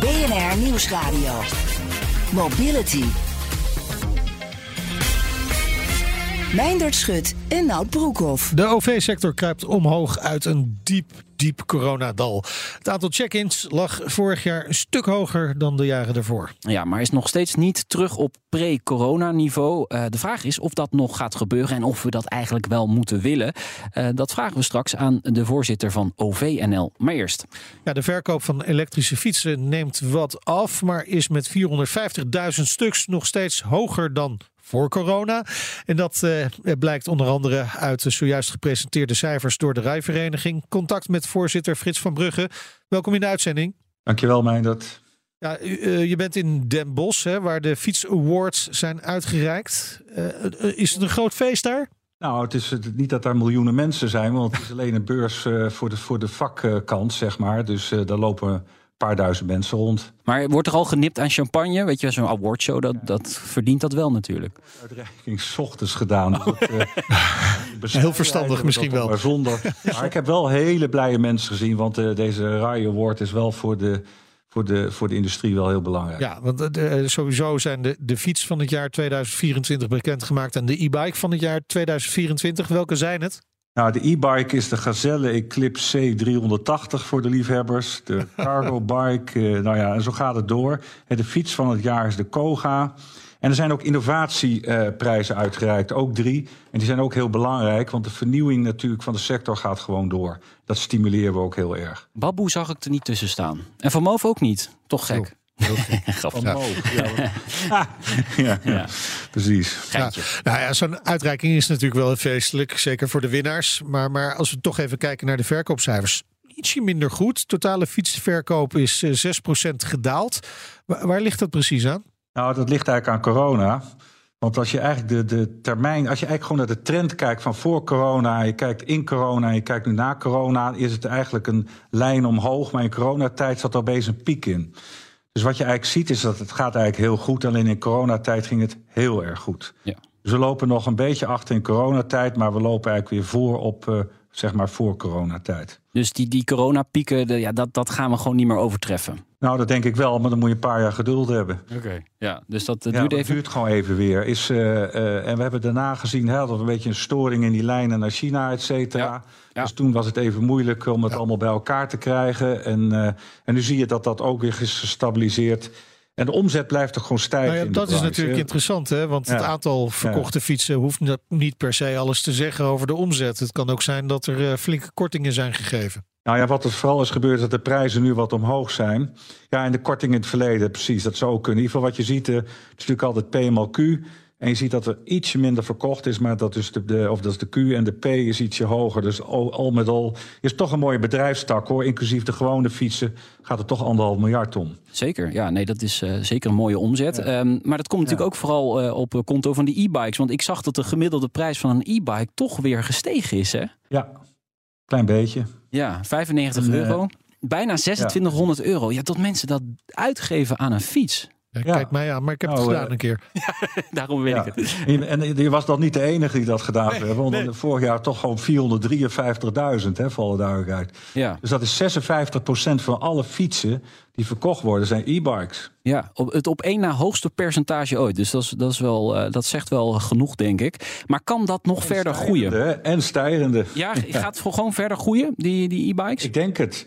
BNR Nieuwsradio. Mobility. Meindert Schut en Nout Broekhoff. De OV-sector kruipt omhoog uit een diep, diep coronadal. Het aantal check-ins lag vorig jaar een stuk hoger dan de jaren daarvoor. Ja, maar is nog steeds niet terug op pre-corona-niveau. Uh, de vraag is of dat nog gaat gebeuren en of we dat eigenlijk wel moeten willen. Uh, dat vragen we straks aan de voorzitter van OVNL. Maar eerst. Ja, de verkoop van elektrische fietsen neemt wat af, maar is met 450.000 stuks nog steeds hoger dan voor corona. En dat uh, blijkt onder andere uit de zojuist gepresenteerde cijfers door de Rijvereniging. Contact met voorzitter Frits van Brugge. Welkom in de uitzending. Dankjewel, Meindert. Ja, uh, je bent in Den Bosch, hè, waar de Fiets Awards zijn uitgereikt. Uh, is het een groot feest daar? Nou, het is niet dat daar miljoenen mensen zijn, want het is alleen een beurs voor de, voor de vakkant, zeg maar. Dus daar lopen paar duizend mensen rond. Maar wordt er al genipt aan champagne? Weet je, zo'n awardshow, dat, dat verdient dat wel natuurlijk. Uitreiking s ochtends gedaan. dat, uh, Heel verstandig misschien wel. Maar zonder. Maar ik heb wel hele blije mensen gezien, want uh, deze Rai Award is wel voor de, voor, de, voor de industrie wel heel belangrijk. Ja, want uh, sowieso zijn de, de fiets van het jaar 2024 bekendgemaakt en de e-bike van het jaar 2024. Welke zijn het? Nou, de e-bike is de Gazelle Eclipse C380 voor de liefhebbers. De cargo bike, uh, nou ja, en zo gaat het door. De fiets van het jaar is de Koga. En er zijn ook innovatieprijzen uitgereikt, ook drie. En die zijn ook heel belangrijk, want de vernieuwing natuurlijk van de sector gaat gewoon door. Dat stimuleren we ook heel erg. Baboe zag ik er niet tussen staan. En Van Moof ook niet. Toch gek. Grappig. Ja. ja, ja, precies. Ja. Nou ja, zo'n uitreiking is natuurlijk wel feestelijk, zeker voor de winnaars. Maar, maar als we toch even kijken naar de verkoopcijfers. Ietsje minder goed. Totale fietsverkoop is 6% gedaald. Waar, waar ligt dat precies aan? Nou, dat ligt eigenlijk aan corona. Want als je eigenlijk de, de termijn, als je eigenlijk gewoon naar de trend kijkt van voor corona, je kijkt in corona en je kijkt nu na corona, is het eigenlijk een lijn omhoog. Maar in coronatijd zat er opeens een piek in. Dus wat je eigenlijk ziet is dat het gaat eigenlijk heel goed. Alleen in coronatijd ging het heel erg goed. Ja. Dus we lopen nog een beetje achter in coronatijd, maar we lopen eigenlijk weer voor op uh, zeg maar voor coronatijd. Dus die, die coronapieken, de, ja, dat, dat gaan we gewoon niet meer overtreffen. Nou, dat denk ik wel, maar dan moet je een paar jaar geduld hebben. Oké, ja, dus dat uh, ja, duurt even. duurt gewoon even weer. Is, uh, uh, en we hebben daarna gezien hè, dat een beetje een storing in die lijnen naar China, et cetera. Ja. Ja. Dus toen was het even moeilijk om het allemaal bij elkaar te krijgen. En, en nu zie je dat dat ook weer is gestabiliseerd. En de omzet blijft toch gewoon stijgen. Nou ja, dat is natuurlijk interessant, hè? want ja. het aantal verkochte fietsen hoeft niet per se alles te zeggen over de omzet. Het kan ook zijn dat er uh, flinke kortingen zijn gegeven. Nou ja, wat er vooral is gebeurd, is dat de prijzen nu wat omhoog zijn. Ja, en de korting in het verleden, precies, dat zou ook kunnen. In ieder geval wat je ziet, uh, het is natuurlijk altijd PMLQ. En je ziet dat er ietsje minder verkocht is, maar dat is de, de, of dat is de Q en de P is ietsje hoger. Dus al, al met al is het toch een mooie bedrijfstak hoor. Inclusief de gewone fietsen gaat het toch anderhalf miljard om. Zeker, ja, nee, dat is uh, zeker een mooie omzet. Ja. Um, maar dat komt natuurlijk ja. ook vooral uh, op konto van de e-bikes. Want ik zag dat de gemiddelde prijs van een e-bike toch weer gestegen is, hè? Ja, klein beetje. Ja, 95 en, euro. Uh, Bijna 2600 euro. Ja, dat mensen dat uitgeven aan een fiets. Ja, ja. Kijk mij aan, maar ik heb nou, het gedaan uh, een keer. Ja, daarom weet ja. ik het. En, en je was dan niet de enige die dat gedaan nee, heeft. Want nee. vorig jaar toch gewoon 453.000 hè, voor alle duidelijkheid. Ja. Dus dat is 56% van alle fietsen die verkocht worden, zijn e-bikes. Ja, op, het op één na hoogste percentage ooit. Dus dat, is, dat, is wel, uh, dat zegt wel genoeg, denk ik. Maar kan dat nog en verder groeien? En stijgende. Ja, gaat het gewoon verder groeien, die, die e-bikes? Ik denk het.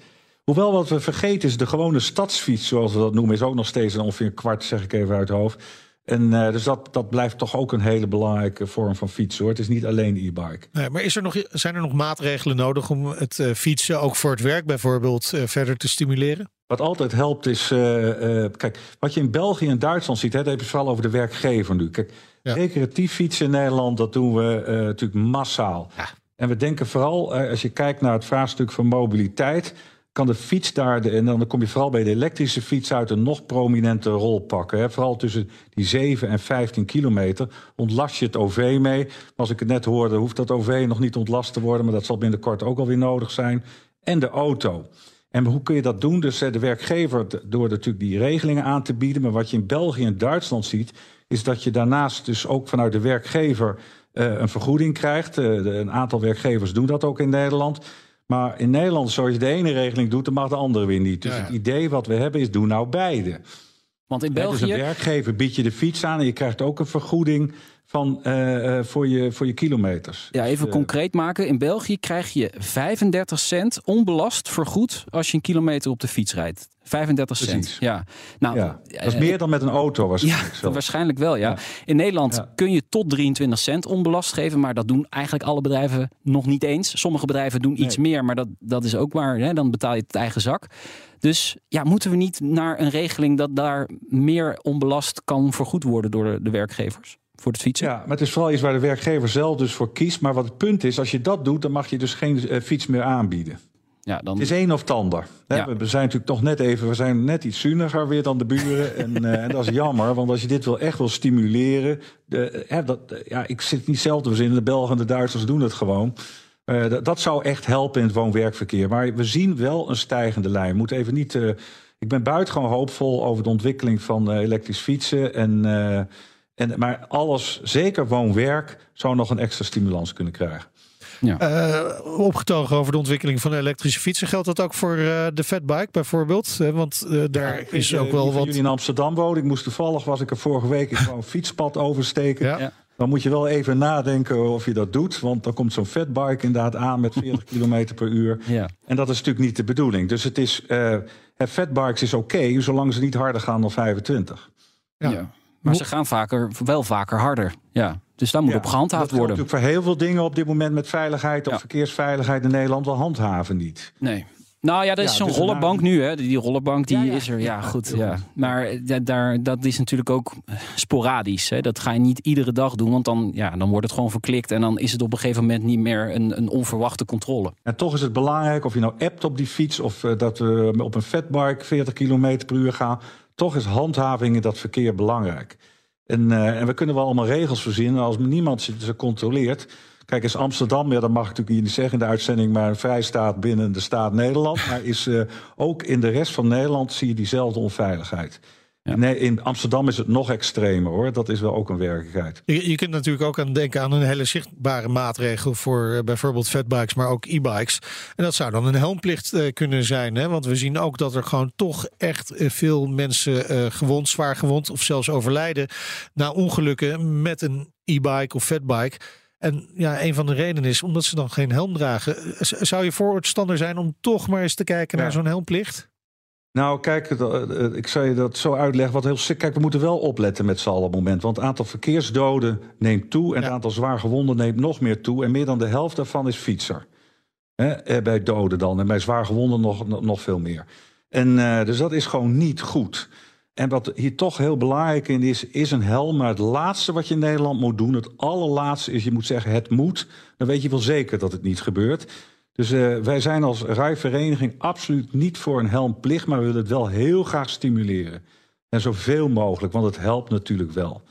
Hoewel wat we vergeten is, de gewone stadsfiets, zoals we dat noemen, is ook nog steeds een ongeveer een kwart, zeg ik even uit het hoofd. En uh, dus dat, dat blijft toch ook een hele belangrijke vorm van fietsen hoor. Het is niet alleen e-bike. Nee, maar is er nog, zijn er nog maatregelen nodig om het uh, fietsen, ook voor het werk bijvoorbeeld, uh, verder te stimuleren? Wat altijd helpt is, kijk, wat je in België en Duitsland ziet, hè, dat heb je vooral over de werkgever nu. Kijk, ja. recreatief fietsen in Nederland, dat doen we natuurlijk massaal. Ja. En we denken vooral, als je kijkt naar het vraagstuk van mobiliteit, kan de fiets daar, en dan kom je vooral bij de elektrische fiets uit, een nog prominente rol pakken. Hè. Vooral tussen die 7 en 15 kilometer ontlast je het OV mee. Maar als ik het net hoorde, hoeft dat OV nog niet ontlast te worden, maar dat zal binnenkort ook alweer nodig zijn. En de auto. En hoe kun je dat doen? Dus de werkgever, door natuurlijk die regelingen aan te bieden. Maar wat je in België en Duitsland ziet, is dat je daarnaast dus ook vanuit de werkgever uh, een vergoeding krijgt. De, een aantal werkgevers doen dat ook in Nederland. Maar in Nederland, zoals je de ene regeling doet, dan mag de andere weer niet. Dus ja, ja. het idee wat we hebben is, doe nou beide. Want in België... Dus een werkgever biedt je de fiets aan en je krijgt ook een vergoeding van, uh, uh, voor, je, voor je kilometers. Ja, even dus, concreet maken. In België krijg je 35 cent onbelast vergoed als je een kilometer op de fiets rijdt. 35 cent. Precies. Ja. Nou, ja, dat is meer dan met een auto waarschijnlijk. Ja, waarschijnlijk wel, ja. ja. In Nederland ja. kun je tot 23 cent onbelast geven, maar dat doen eigenlijk alle bedrijven nog niet eens. Sommige bedrijven doen iets nee. meer, maar dat, dat is ook maar, hè, dan betaal je het eigen zak. Dus ja, moeten we niet naar een regeling dat daar meer onbelast kan vergoed worden door de, de werkgevers? voor het fietsen. Ja, maar het is vooral iets waar de werkgever zelf dus voor kiest. Maar wat het punt is, als je dat doet, dan mag je dus geen uh, fiets meer aanbieden. Ja, dan... Het is één of het ander. Ja. We zijn natuurlijk toch net even, we zijn net iets zuniger weer dan de buren. en, uh, en, dat is jammer, want als je dit wil echt wil stimuleren. De, hè, dat, ja, ik zit niet zelf te verzinnen, de Belgen en de Duitsers doen het gewoon. Uh, dat, dat, zou echt helpen in het woon-werkverkeer. Maar we zien wel een stijgende lijn. Moet even niet. Uh, ik ben buitengewoon hoopvol over de ontwikkeling van elektrisch fietsen. En, en, maar alles, zeker woon-werk, zou nog een extra stimulans kunnen krijgen. Ja. Uh, opgetogen over de ontwikkeling van de elektrische fietsen. Geldt dat ook voor uh, de fatbike bijvoorbeeld? Uh, want daar ja, is ook wel wat... jullie in Amsterdam wonen. Ik moest toevallig, was ik er vorige week, gewoon een fietspad oversteken. Ja. Ja. Dan moet je wel even nadenken of je dat doet. Want dan komt zo'n fatbike inderdaad aan met 40 km per uur. Ja. En dat is natuurlijk niet de bedoeling. Dus het is, fatbikes is oké, okay, zolang ze niet harder gaan dan 25. Ja. Maar ze gaan vaker, wel vaker harder. Ja. Dus daar moet ja, op gehandhaafd dat worden. natuurlijk voor heel veel dingen op dit moment met veiligheid of ja. verkeersveiligheid in Nederland wel handhaven niet. Nee. Nou ja, dat is ja, zo'n dus rollerbank nu. Hè. Die rollerbank die is er. Ja, goed. Ja. Maar daar, dat is natuurlijk ook sporadisch. Hè. Dat ga je niet iedere dag doen. Want dan, ja, dan wordt het gewoon verklikt. En dan is het op een gegeven moment niet meer een, een onverwachte controle. En toch is het belangrijk of je nou appt op die fiets. Of uh, dat we op een fatbike 40 km per uur gaan. Toch is handhaving in dat verkeer belangrijk. En, uh, en, we kunnen wel allemaal regels verzinnen als niemand ze controleert. Kijk, is Amsterdam, ja, dat mag ik natuurlijk hier niet zeggen in de uitzending, maar een vrijstaat binnen de staat Nederland. Maar is uh, ook in de rest van Nederland zie je diezelfde onveiligheid. Ja. Nee, in Amsterdam is het nog extremer hoor. Dat is wel ook een werkelijkheid. Je, je, kunt natuurlijk ook aan denken aan een hele zichtbare maatregel voor uh, bijvoorbeeld fatbikes, maar ook e-bikes. En dat zou dan een helmplicht uh, kunnen zijn. Hè? Want we zien ook dat er gewoon toch echt veel mensen gewond, zwaar gewond of zelfs overlijden na ongelukken met een e-bike of fatbike. En ja, een van de redenen is omdat ze dan geen helm dragen. Zou je voorstander zijn om toch maar eens te kijken ja. naar zo'n helmplicht? Nou, kijk, ik zou je dat zo uitleggen. Wat heel Kijk, we moeten wel opletten met z'n allen op het moment. Want het aantal verkeersdoden neemt toe. En het aantal zwaar gewonden neemt nog meer toe. En meer dan de helft daarvan is fietser. He, bij doden dan. En bij zwaar gewonden nog, nog veel meer. En uh, dus dat is gewoon niet goed. En wat hier toch heel belangrijk in is, is een helm. Maar het laatste wat je in Nederland moet doen, het allerlaatste is, je moet zeggen het moet. Dan weet je wel zeker dat het niet gebeurt. Dus uh, wij zijn als rijvereniging absoluut niet voor een helmplicht, maar we willen het wel heel graag stimuleren. En zoveel mogelijk, want het helpt natuurlijk wel.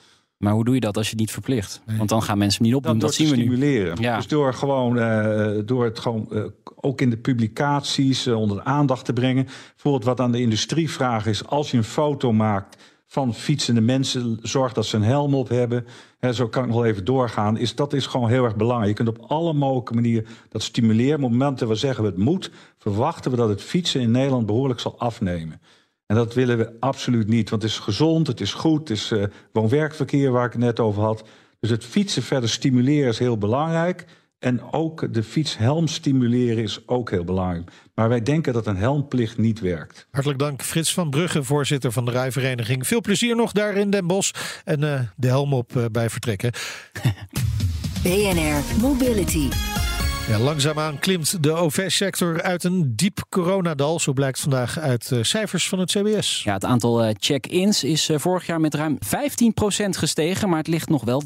Maar hoe doe je dat als je het niet verplicht? Want dan gaan mensen niet opdoen. Dat, dat zien we stimuleren. nu. Ja. Dus door gewoon, uh, door het gewoon uh, ook in de publicaties uh, onder de aandacht te brengen. Bijvoorbeeld wat aan de industrie vraag is: als je een foto maakt van fietsende mensen, zorg dat ze een helm op hebben. He, zo kan ik nog even doorgaan. Is, dat is gewoon heel erg belangrijk. Je kunt op alle mogelijke manieren dat stimuleren. Op het moment dat we zeggen we het moet, verwachten we dat het fietsen in Nederland behoorlijk zal afnemen. En dat willen we absoluut niet, want het is gezond, het is goed, het is uh, woon-werkverkeer waar ik het net over had. Dus het fietsen verder stimuleren is heel belangrijk. En ook de fietshelm stimuleren is ook heel belangrijk. Maar wij denken dat een helmplicht niet werkt. Hartelijk dank Frits van Brugge, voorzitter van de Rijvereniging. Veel plezier nog daar in Den Bosch. En uh, de helm op uh, bij vertrekken. BNR Mobility. Ja, langzaamaan klimt de OV-sector uit een diep coronadal. Zo blijkt vandaag uit uh, cijfers van het CBS. Ja, het aantal uh, check-ins is uh, vorig jaar met ruim 15% gestegen. Maar het ligt nog wel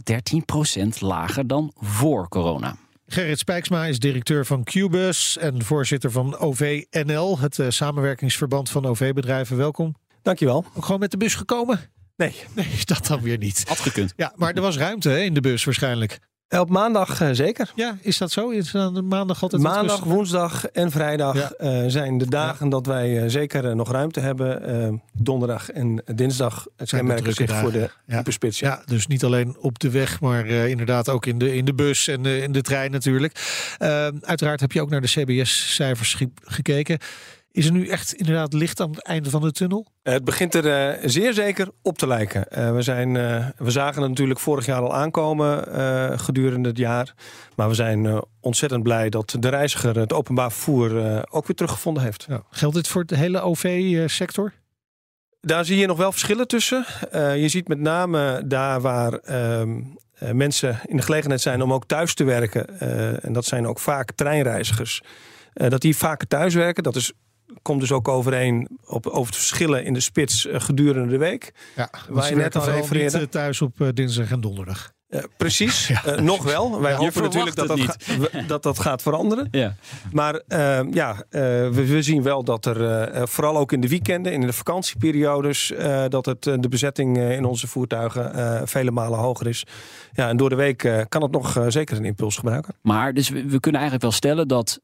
13% lager dan voor corona. Gerrit Spijksma is directeur van Qbus en voorzitter van OVNL, het uh, samenwerkingsverband van OV-bedrijven. Welkom. Dankjewel. Ook gewoon met de bus gekomen? Nee. Nee, dat dan weer niet. Had gekund. Ja, maar er was ruimte hè, in de bus waarschijnlijk. Op maandag uh, zeker. Ja, is dat zo? Is dan maandag altijd Maandag, woensdag en vrijdag ja. uh, zijn de dagen ja. dat wij uh, zeker nog ruimte hebben. donderdag en dinsdag kenmerken zich voor de ja. hyperspits. Ja. dus niet alleen op de weg, maar inderdaad ook in de, in de bus en in de trein natuurlijk. uiteraard heb je ook naar de CBS-cijfers ge gekeken. Is er nu echt inderdaad licht aan het einde van de tunnel? Het begint er uh, zeer zeker op te lijken. Uh, we, zijn, uh, we zagen het natuurlijk vorig jaar al aankomen gedurende het jaar. Maar we zijn ontzettend blij dat de reiziger het openbaar vervoer ook weer teruggevonden heeft. Ja. Geldt dit voor de hele OV-sector? Daar zie je nog wel verschillen tussen. je ziet met name daar waar ehm, mensen in de gelegenheid zijn om ook thuis te werken. en dat zijn ook vaak treinreizigers. dat die vaker thuis werken. Dat is komt dus ook overeen op, over het verschillen in de spits uh, gedurende de week. Ja, waar je net al refereerde. Uh, thuis op uh, dinsdag en donderdag. Uh, precies, ja. uh, nog wel. Wij hopen natuurlijk dat dat, het ga, dat dat gaat veranderen. Ja. Maar uh, ja, we, we, zien wel dat er vooral ook in de weekenden, in de vakantieperiodes, dat het, de bezetting in onze voertuigen vele malen hoger is. Ja, en door de week kan het nog zeker een impuls gebruiken. Maar dus we, we kunnen eigenlijk wel stellen dat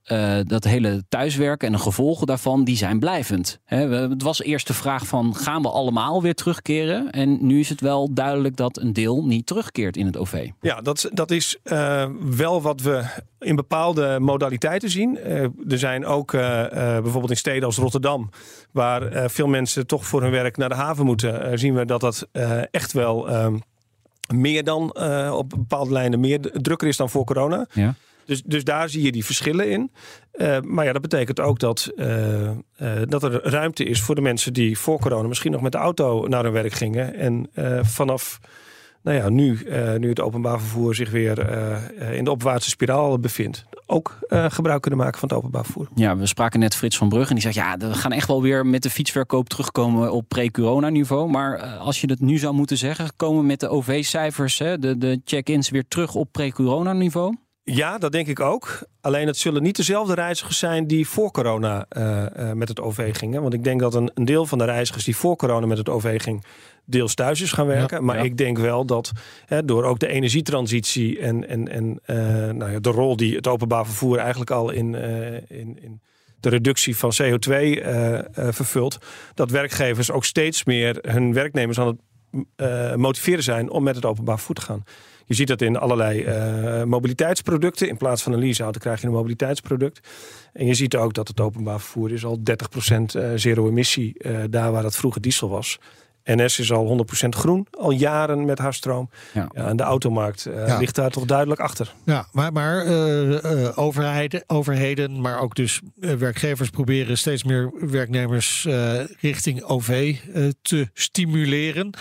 dat hele thuiswerken en de gevolgen daarvan, die zijn blijvend. Hè, we, het was eerst de vraag van, gaan we allemaal weer terugkeren? En nu is het wel duidelijk dat een deel niet terugkeert in het OV. Ja, dat, dat is uh, wel wat we in bepaalde modaliteiten zien. Uh, er zijn ook uh, bijvoorbeeld in steden als Rotterdam, waar veel mensen toch voor hun werk naar de haven moeten, zien we dat dat echt wel ehm, meer dan op bepaalde lijnen meer drukker is dan voor corona. Ja. Dus, dus daar zie je die verschillen in. Uh, maar ja, dat betekent ook dat, uh, uh, dat er ruimte is voor de mensen die voor corona misschien nog met de auto naar hun werk gingen. En vanaf nou ja, nu, uh, nu het openbaar vervoer zich weer uh, in de opwaartse spiraal bevindt, ook uh, gebruik kunnen maken van het openbaar vervoer. Ja, we spraken net Frits van Brugge en die zegt ja, we gaan echt wel weer met de fietsverkoop terugkomen op pre-corona niveau. Maar als je het nu zou moeten zeggen, komen met de OV-cijfers, de, de check-ins weer terug op pre-corona niveau? Ja, dat denk ik ook. Alleen het zullen niet dezelfde reizigers zijn die voor corona uh, uh, met het OV gingen. Want ik denk dat een, een, deel van de reizigers die voor corona met het OV ging, deels thuis is gaan werken. Ja, maar ja. ik denk wel dat hè, door ook de energietransitie en, en, en uh, nou ja, de rol die het openbaar vervoer eigenlijk al in, in, in de reductie van CO2 vervult, dat werkgevers ook steeds meer hun werknemers aan het motiveren zijn om met het openbaar vervoer te gaan. Je ziet dat in allerlei uh, mobiliteitsproducten. In plaats van een leaseauto krijg je een mobiliteitsproduct. En je ziet ook dat het openbaar vervoer is al 30% uh, zero emissie. Uh, daar waar het vroeger diesel was. NS is al 100% groen, al jaren met haar stroom. Ja. ja en de automarkt uh, ja. ligt daar toch duidelijk achter. Ja, maar, maar uh, uh, overheden, overheden, maar ook dus werkgevers proberen steeds meer werknemers richting OV te stimuleren.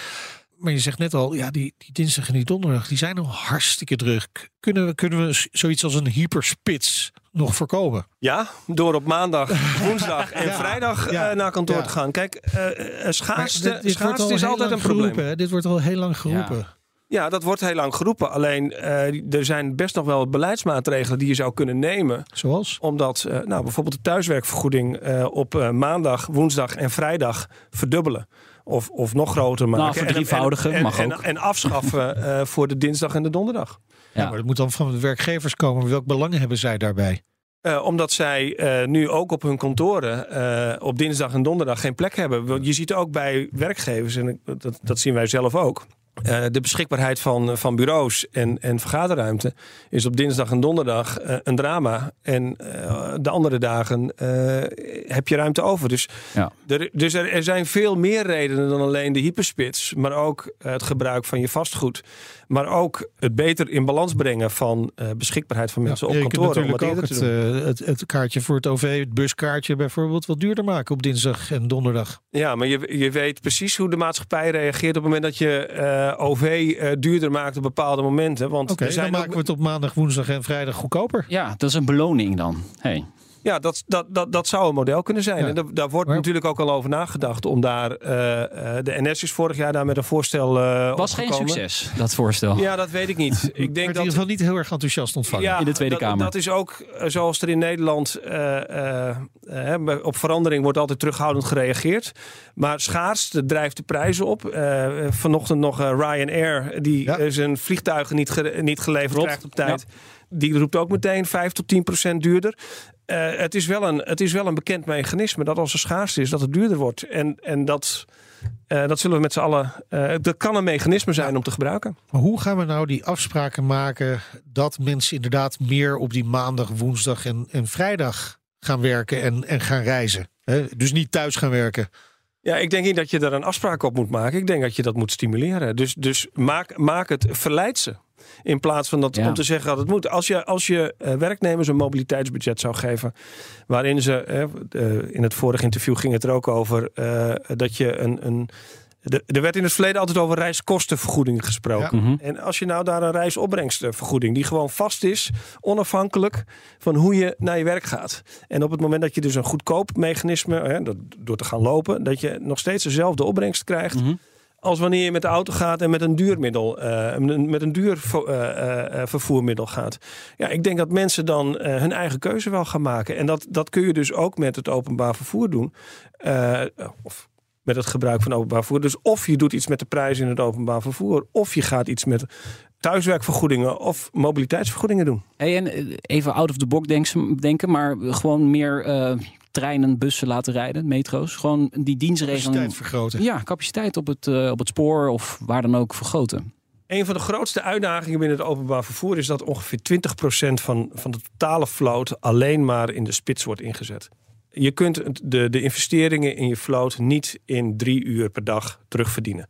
Maar je zegt net al, ja, die, die dinsdag en die donderdag, die zijn al hartstikke druk. Kunnen we, kunnen we zoiets als een hyperspits nog voorkomen? Ja, door op maandag, woensdag en ja, vrijdag ja, uh, naar kantoor ja. te gaan. Kijk, uh, schaarste, dit, schaarste is altijd een probleem. Geroepen, dit wordt al heel lang geroepen. Ja, dat wordt heel lang geroepen. Alleen uh, er zijn best nog wel beleidsmaatregelen die je zou kunnen nemen. Zoals? Omdat uh, nou, bijvoorbeeld de thuiswerkvergoeding uh, op maandag, woensdag en vrijdag verdubbelen. Of, of nog groter maken. Nou, verdrievoudigen en, en, mag ook. En, afschaffen voor de dinsdag en de donderdag. Ja. ja, maar dat moet dan van de werkgevers komen. Welk belangen hebben zij daarbij? Uh, omdat zij uh, nu ook op hun kantoren uh, op dinsdag en donderdag geen plek hebben. Want je ziet ook bij werkgevers, en dat, dat zien wij zelf ook. Uh, de beschikbaarheid van, van bureaus en, en vergaderruimte is op dinsdag en donderdag uh, een drama. En uh, de andere dagen heb je ruimte over. Dus, ja. er, dus er, er, zijn veel meer redenen dan alleen de hyperspits. Maar ook het gebruik van je vastgoed. Maar ook het beter in balans brengen van beschikbaarheid van mensen ja, op kantoor. Je kunt natuurlijk ook het, het, het, kaartje voor het OV, het buskaartje bijvoorbeeld, wat duurder maken op dinsdag en donderdag. Ja, maar je, je weet precies hoe de maatschappij reageert op het moment dat je OV uh, duurder maakt op bepaalde momenten. Want Oké, okay, dan maken ook... we het op maandag, woensdag en vrijdag goedkoper. Ja, dat is een beloning dan. Hey. Ja, dat, dat, dat, dat zou een model kunnen zijn. Ja. En daar, daar wordt Maar- natuurlijk ook al over nagedacht om daar. eh, eh, de NS is vorig jaar daar met een voorstel. eh Was geen succes, dat voorstel. Ja, dat weet ik niet. Ik denk in ieder dat. geval niet heel erg enthousiast ontvangen. in de Tweede dat, Kamer. Dat is ook zoals er in Nederland eh, eh, eh, op verandering wordt altijd terughoudend gereageerd. Maar schaars, dat drijft de prijzen op. Eh, vanochtend nog Ryanair, die Ja. zijn vliegtuigen niet, ge- niet geleverd Klopt. krijgt op tijd. Die roept ook meteen 5 tot 10 procent duurder. Eh, het, is wel een, het is wel een bekend mechanisme dat als er schaarste is, dat het duurder wordt. En, en dat, eh, dat zullen we met z'n allen. eh, dat kan een mechanisme zijn om te gebruiken. Maar hoe gaan we nou die afspraken maken dat mensen inderdaad meer op die maandag, woensdag en, en vrijdag gaan werken en, en gaan reizen? Hè? Dus niet thuis gaan werken. Ja, ik denk niet dat je daar een afspraak op moet maken. Ik denk dat je dat moet stimuleren. Dus, dus maak, maak het, verleid ze. In plaats van dat Ja. om te zeggen dat het moet. Als je, als je eh, werknemers een mobiliteitsbudget zou geven. waarin ze. eh, eh, in het vorige interview ging het er ook over. dat je een. een de- er werd in het verleden altijd over reiskostenvergoeding gesproken. Mhm. En als je nou daar een reisopbrengstvergoeding die gewoon vast is, onafhankelijk van hoe je naar je werk gaat. En op het moment dat je dus een goedkoop mechanisme, hè, door te gaan lopen, dat je nog steeds dezelfde opbrengst krijgt. Mhm. Als wanneer je met de auto gaat en met een duur middel, eh, met een duur eh, eh, vervoermiddel gaat. Ja, ik denk dat mensen dan hun eigen keuze wel gaan maken. En dat, dat kun je dus ook met het openbaar vervoer doen. Eh, of met het gebruik van openbaar vervoer. Dus of je doet iets met de prijzen in het openbaar vervoer, of je gaat iets met thuiswerkvergoedingen of mobiliteitsvergoedingen doen. Hey, en even out of the box denken, maar gewoon meer treinen, bussen laten rijden, metro's. Gewoon die dienstregeling. Capaciteit vergroten. Ja, capaciteit op het, eh, op het spoor of waar dan ook vergroten. Een van de grootste uitdagingen binnen het openbaar vervoer is dat ongeveer 20% van, van de totale vloot alleen maar in de spits wordt ingezet. Je kunt het- de, de investeringen in je vloot niet in drie uur per dag terugverdienen.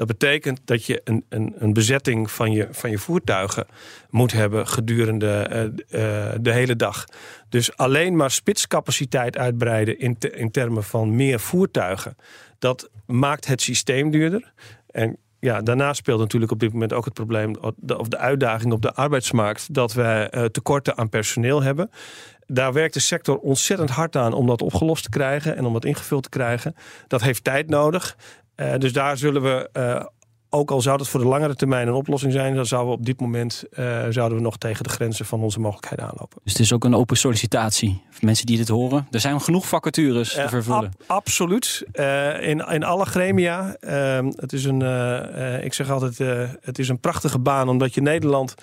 Dat betekent dat je een, een, een bezetting van je, van je voertuigen moet hebben gedurende eh, eh, de hele dag. Dus alleen maar spitscapaciteit uitbreiden in, in termen van meer voertuigen, dat maakt het systeem duurder. En ja, daarnaast speelt natuurlijk op dit moment ook het probleem of de uitdaging op de arbeidsmarkt dat we eh, tekorten aan personeel hebben. Daar werkt de sector ontzettend hard aan om dat opgelost te krijgen en om dat ingevuld te krijgen. Dat heeft tijd nodig. Eh, dus daar zullen we, eh, ook al zou dat voor de langere termijn een oplossing zijn, dan zouden we op dit moment eh, zouden we nog tegen de grenzen van onze mogelijkheden aanlopen. Dus het is ook een open sollicitatie. Voor mensen die dit horen. Er zijn genoeg vacatures te vervullen. ab- absoluut. In, in alle gremia. Ehm, het is een, ik zeg altijd, het is een prachtige baan, omdat je Nederland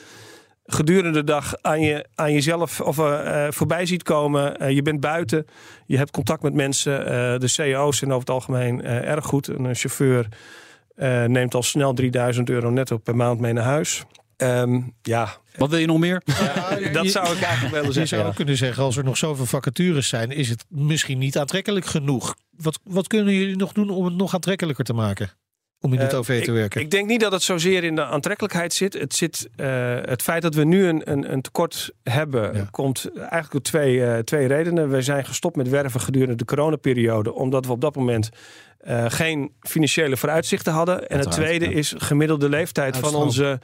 gedurende de dag aan, je, aan jezelf of, eh, eh, voorbij ziet komen. Eh, je bent buiten, je hebt contact met mensen. Eh, de CEO's zijn over het algemeen eh, erg goed. Een chauffeur eh, neemt al snel 3000 euro netto per maand mee naar huis. Ehm, ja, Wat wil je nog meer? dat zou ik eigenlijk willen Je zeggen. zou ja. ook kunnen zeggen, als er nog zoveel vacatures zijn, is het misschien niet aantrekkelijk genoeg. Wat, wat kunnen jullie nog doen om het nog aantrekkelijker te maken? Om in het Eh, OV te ik, werken? Ik denk niet dat het zozeer in de aantrekkelijkheid zit. Het, zit, eh, het feit dat we nu een, een, een tekort hebben, Ja. komt eigenlijk door twee, eh, twee redenen. We zijn gestopt met werven gedurende de coronaperiode, omdat we op dat moment geen financiële vooruitzichten hadden. En het tweede ja. is gemiddelde leeftijd van onze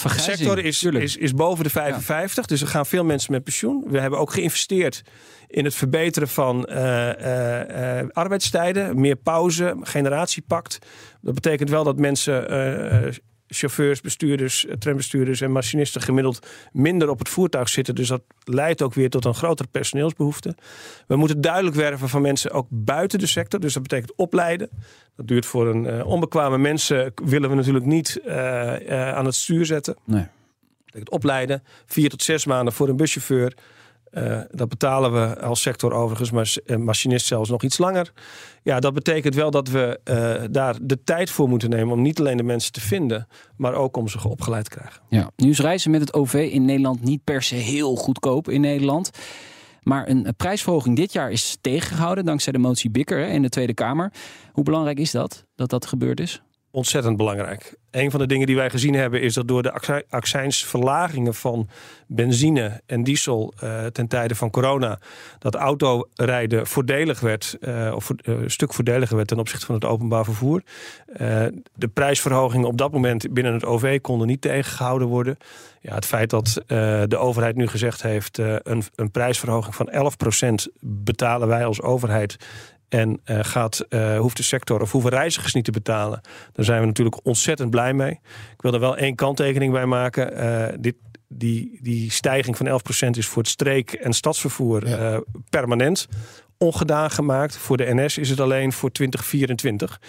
Vergrijzing, sector is, tuurlijk. is, is boven de 55. Dus er gaan veel mensen met pensioen. We hebben ook geïnvesteerd in het verbeteren van eh, eh, eh, arbeidstijden. Meer pauze, generatiepact. Dat betekent wel dat mensen, chauffeurs, bestuurders, eh, trambestuurders en machinisten gemiddeld minder op het voertuig zitten. Dus dat leidt ook weer tot een grotere personeelsbehoefte. We moeten duidelijk werven van mensen ook buiten de sector. Dus dat betekent opleiden. Dat duurt voor een eh, onbekwame mensen willen we natuurlijk niet eh, eh, aan het stuur zetten. Nee. Dat betekent opleiden. Vier tot zes maanden voor een buschauffeur. Eh, dat betalen we als sector overigens, maar eh, machinist zelfs nog iets langer. Ja, dat betekent wel dat we eh, daar de tijd voor moeten nemen om niet alleen de mensen te vinden, maar ook om ze opgeleid te krijgen. Ja. Nu is reizen met het OV in Nederland niet per se heel goedkoop in Nederland. Maar een prijsverhoging dit jaar is tegengehouden dankzij de motie Bikker in de Tweede Kamer. Hoe belangrijk is dat, dat dat gebeurd is? Ontzettend belangrijk. Een van de dingen die wij gezien hebben is dat door de accijnsverlagingen van benzine en diesel uh, ten tijde van corona, dat autorijden voordelig werd, uh, of uh, een stuk voordeliger werd ten opzichte van het openbaar vervoer. de prijsverhogingen op dat moment binnen het OV konden niet tegengehouden worden. Ja, het feit dat de overheid nu gezegd heeft een, een prijsverhoging van 11% betalen wij als overheid en uh, gaat, uh, hoeft de sector of hoeven reizigers niet te betalen. Daar zijn we natuurlijk ontzettend blij mee. Ik wil er wel één kanttekening bij maken. Uh, dit, die, die stijging van 11% is voor het streek- en stadsvervoer ja. permanent ongedaan gemaakt. Voor de NS is het alleen voor 2024.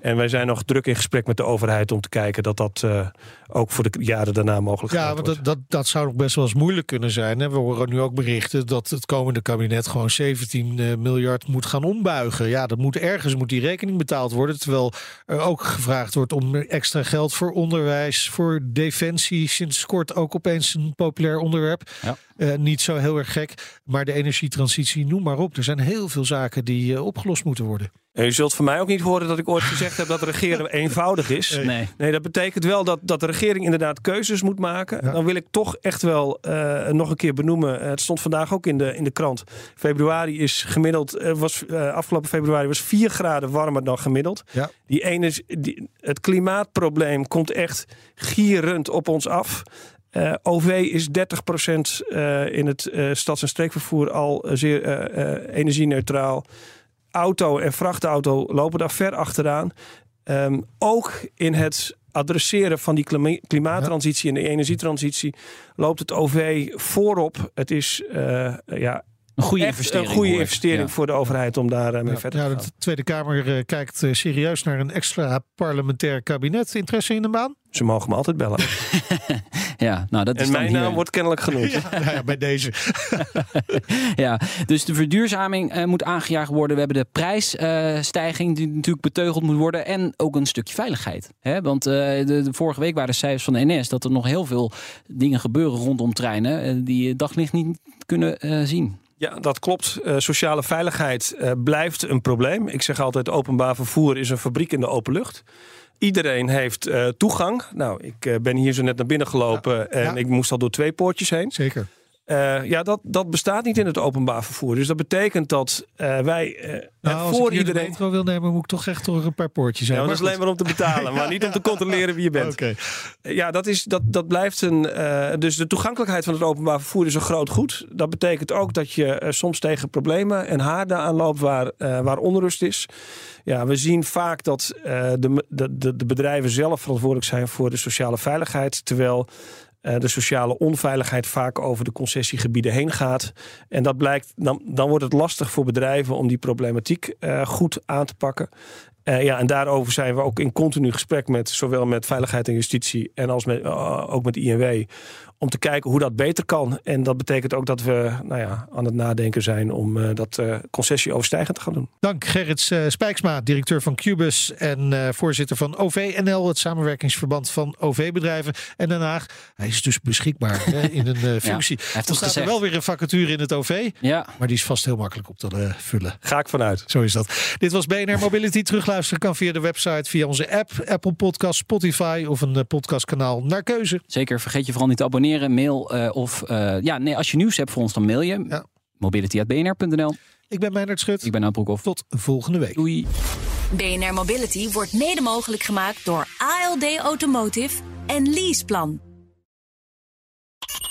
En wij zijn nog druk in gesprek met de overheid om te kijken dat dat uh, ook voor de jaren daarna mogelijk ja, want dat, dat, dat zou nog best wel eens moeilijk kunnen zijn. Hè? We horen nu ook berichten dat het komende kabinet gewoon 17 uh, miljard moet gaan ombuigen. Ja, dat moet ergens moet die rekening betaald worden. Terwijl er ook gevraagd wordt om extra geld voor onderwijs, voor defensie. Sinds kort ook opeens een populair onderwerp. Ja. Uh, niet zo heel erg gek. Maar de energietransitie, noem maar op. Er zijn heel veel zaken die uh, opgelost moeten worden. En je zult van mij ook niet horen dat ik ooit gezegd heb dat regeren eenvoudig is. Nee. nee, dat betekent wel dat, dat de regering inderdaad keuzes moet maken. Ja. Dan wil ik toch echt wel uh, nog een keer benoemen. Het stond vandaag ook in de, in de krant. Februari is gemiddeld, was, afgelopen februari was 4 graden warmer dan gemiddeld. Ja. Die ene, die, het klimaatprobleem komt echt gierend op ons af. Uh, OV is 30% uh, in het uh, stads- en streekvervoer al zeer energie-neutraal. Auto en vrachtauto lopen daar ver achteraan. Um, ook in het adresseren van die klimaattransitie en de energietransitie loopt het OV voorop. Het is ja, een goede investering, een goede investering ja. voor de overheid om daar mee ja, verder ja, te gaan. De Tweede Kamer kijkt serieus naar een extra parlementair kabinet. Interesse in de baan? Ze mogen me altijd bellen. ja, nou dat is en dan mijn hier... naam wordt kennelijk genoemd. Ja, nou ja, bij deze. ja, dus de verduurzaming uh, moet aangejaagd worden. We hebben de prijsstijging uh, die natuurlijk beteugeld moet worden. En ook een stukje veiligheid. Hè? Want uh, de, de, vorige week waren de cijfers van de NS dat er nog heel veel dingen gebeuren rondom treinen. die je daglicht niet kunnen zien. Ja, dat klopt. Uh, sociale veiligheid uh, blijft een probleem. Ik zeg altijd: openbaar vervoer is een fabriek in de open lucht. Iedereen heeft uh, toegang. Nou, ik ben hier zo net naar binnen gelopen ja, en ja. ik moest al door twee poortjes heen. Zeker. Uh, ja, dat, dat bestaat niet in het openbaar vervoer. Dus dat betekent dat uh, wij uh, nou, voor als ik iedereen. de metro wil nemen, moet ik toch echt door een paar poortjes zijn. Ja, dat is alleen maar om te betalen, maar niet om te controleren wie je bent. Okay. Ja, dat, is, dat, dat blijft een. dus de toegankelijkheid van het openbaar vervoer is een groot goed. Dat betekent ook dat je soms tegen problemen en haarden aanloopt waar, waar onrust is. Ja, we zien vaak dat de, de, de bedrijven zelf verantwoordelijk zijn voor de sociale veiligheid. Terwijl uh, de sociale onveiligheid vaak over de concessiegebieden heen gaat. En dat blijkt, dan, dan wordt het lastig voor bedrijven om die problematiek uh, goed aan te pakken. Uh, ja, en daarover zijn we ook in continu gesprek met zowel met veiligheid en justitie en als met, ook met INW. Om te kijken hoe dat beter kan. En dat betekent ook dat we nou ja, aan het nadenken zijn om uh, dat uh, concessie overstijgend te gaan doen. Dank Gerrits uh, Spijksma, directeur van Cubus en voorzitter van OVNL, het samenwerkingsverband van OV-bedrijven. En Den Haag, hij is dus beschikbaar hè, in een functie. Ja, heeft er staat er wel weer een vacature in het OV, ja. maar die is vast heel makkelijk op te vullen. Ga ik vanuit. Zo is dat. Dit was BNR Mobility. Terugluisteren kan via de website, via onze app, Apple Podcast, Spotify of een podcastkanaal naar keuze. Zeker, vergeet je vooral niet te abonneren mail uh, of uh, ja, nee, als je nieuws hebt voor ons, dan mail je. Ja. Mobility.bnr.nl. Ik ben Meijnerd Schut. Ik ben Broekhoff. Tot volgende week. Doei. BNR Mobility wordt mede mogelijk gemaakt door ALD Automotive en Leaseplan.